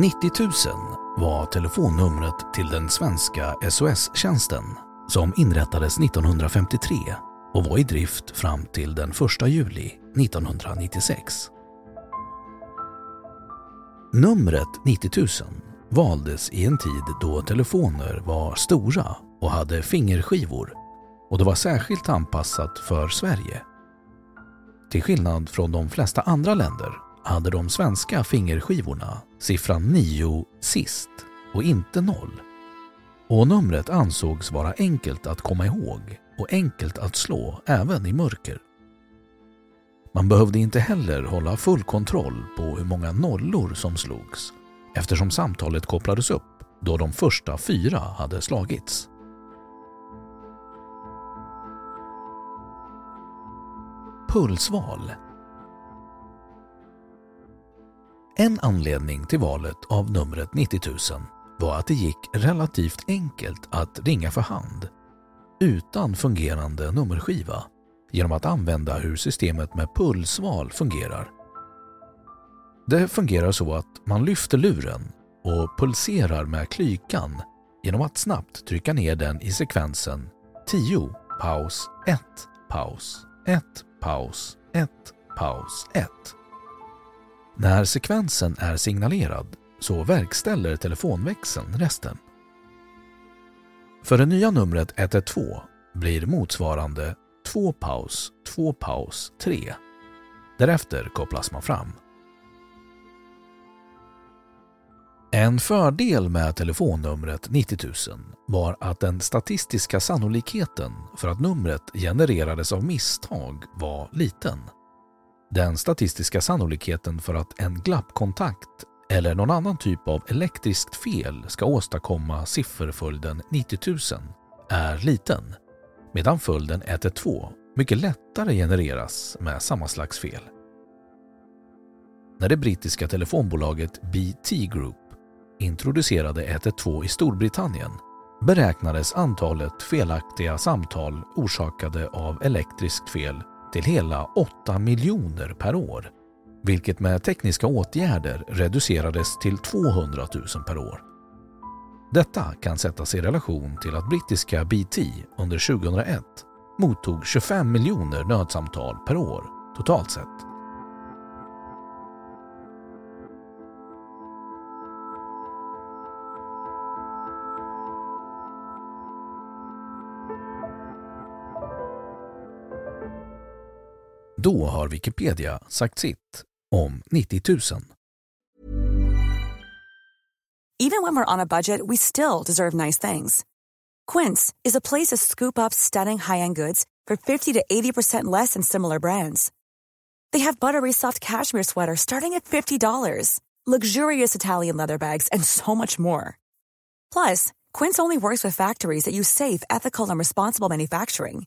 90 000 var telefonnumret till den svenska SOS-tjänsten som inrättades 1953 och var i drift fram till den 1 juli 1996. Numret 90 000 valdes i en tid då telefoner var stora och hade fingerskivor och det var särskilt anpassat för Sverige. Till skillnad från de flesta andra länder hade de svenska fingerskivorna siffran 9 sist och inte 0. Och numret ansågs vara enkelt att komma ihåg och enkelt att slå även i mörker. Man behövde inte heller hålla full kontroll på hur många nollor som slogs eftersom samtalet kopplades upp då de första fyra hade slagits. Pulsval En anledning till valet av numret 90 000 var att det gick relativt enkelt att ringa för hand utan fungerande nummerskiva genom att använda hur systemet med pulsval fungerar. Det fungerar så att man lyfter luren och pulserar med klykan genom att snabbt trycka ner den i sekvensen 10 paus 1 paus 1 paus 1 paus 1. När sekvensen är signalerad så verkställer telefonväxeln resten. För det nya numret 112 blir motsvarande 2 paus 2 paus 3. Därefter kopplas man fram. En fördel med telefonnumret 90 000 var att den statistiska sannolikheten för att numret genererades av misstag var liten. Den statistiska sannolikheten för att en glappkontakt eller någon annan typ av elektriskt fel ska åstadkomma sifferföljden 90 000 är liten, medan följden 112 mycket lättare genereras med samma slags fel. När det brittiska telefonbolaget BT Group introducerade 112 i Storbritannien beräknades antalet felaktiga samtal orsakade av elektriskt fel till hela 8 miljoner per år, vilket med tekniska åtgärder reducerades till 200 000 per år. Detta kan sättas i relation till att brittiska BT under 2001 mottog 25 miljoner nödsamtal per år totalt sett. Då har Wikipedia sagt sitt om 90 000. Even when we're on a budget we still deserve nice things. Quince is a place to scoop up stunning high-end goods for 50 to 80% less than similar brands. They have buttery soft cashmere sweaters starting at $50, luxurious Italian leather bags, and so much more. Plus, Quince only works with factories that use safe, ethical, and responsible manufacturing.